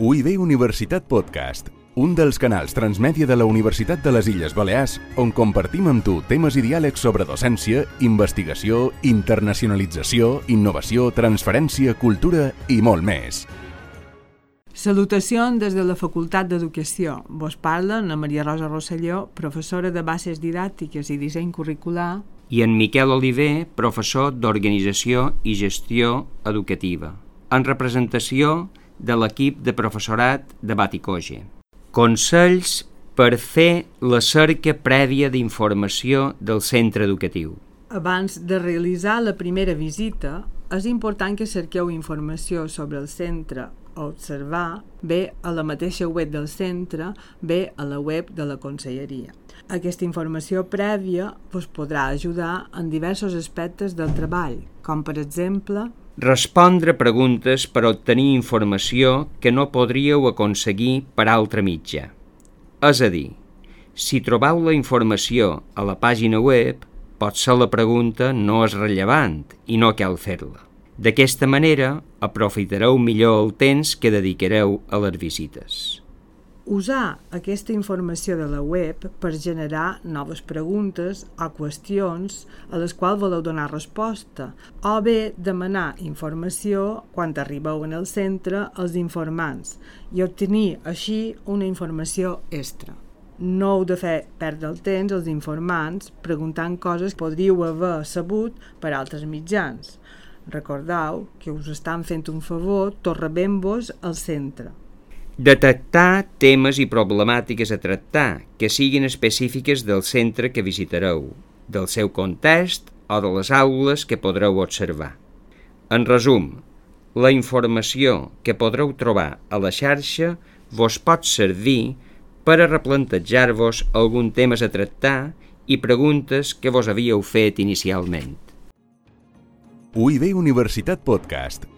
UIB Universitat Podcast, un dels canals transmèdia de la Universitat de les Illes Balears on compartim amb tu temes i diàlegs sobre docència, investigació, internacionalització, innovació, transferència, cultura i molt més. Salutacions des de la Facultat d'Educació. Vos parla na Maria Rosa Rosselló, professora de bases didàctiques i disseny curricular, i en Miquel Oliver, professor d'Organització i Gestió Educativa, en representació de l'equip de professorat de Baticoge. Consells per fer la cerca prèvia d'informació del centre educatiu. Abans de realitzar la primera visita, és important que cerqueu informació sobre el centre o observar bé a la mateixa web del centre, bé a la web de la conselleria. Aquesta informació prèvia us podrà ajudar en diversos aspectes del treball, com per exemple Respondre preguntes per obtenir informació que no podríeu aconseguir per altra mitja. És a dir, si trobeu la informació a la pàgina web, potser la pregunta no és rellevant i no cal fer-la. D'aquesta manera, aprofitareu millor el temps que dedicareu a les visites usar aquesta informació de la web per generar noves preguntes o qüestions a les quals voleu donar resposta, o bé demanar informació quan arribeu en el centre als informants i obtenir així una informació extra. No heu de fer perdre el temps als informants preguntant coses que podríeu haver sabut per altres mitjans. Recordeu que us estan fent un favor tot rebent-vos al centre. Detectar temes i problemàtiques a tractar que siguin específiques del centre que visitareu, del seu context o de les aules que podreu observar. En resum, la informació que podreu trobar a la xarxa vos pot servir per a replantejar-vos algun temes a tractar i preguntes que vos havíeu fet inicialment. UIB Universitat Podcast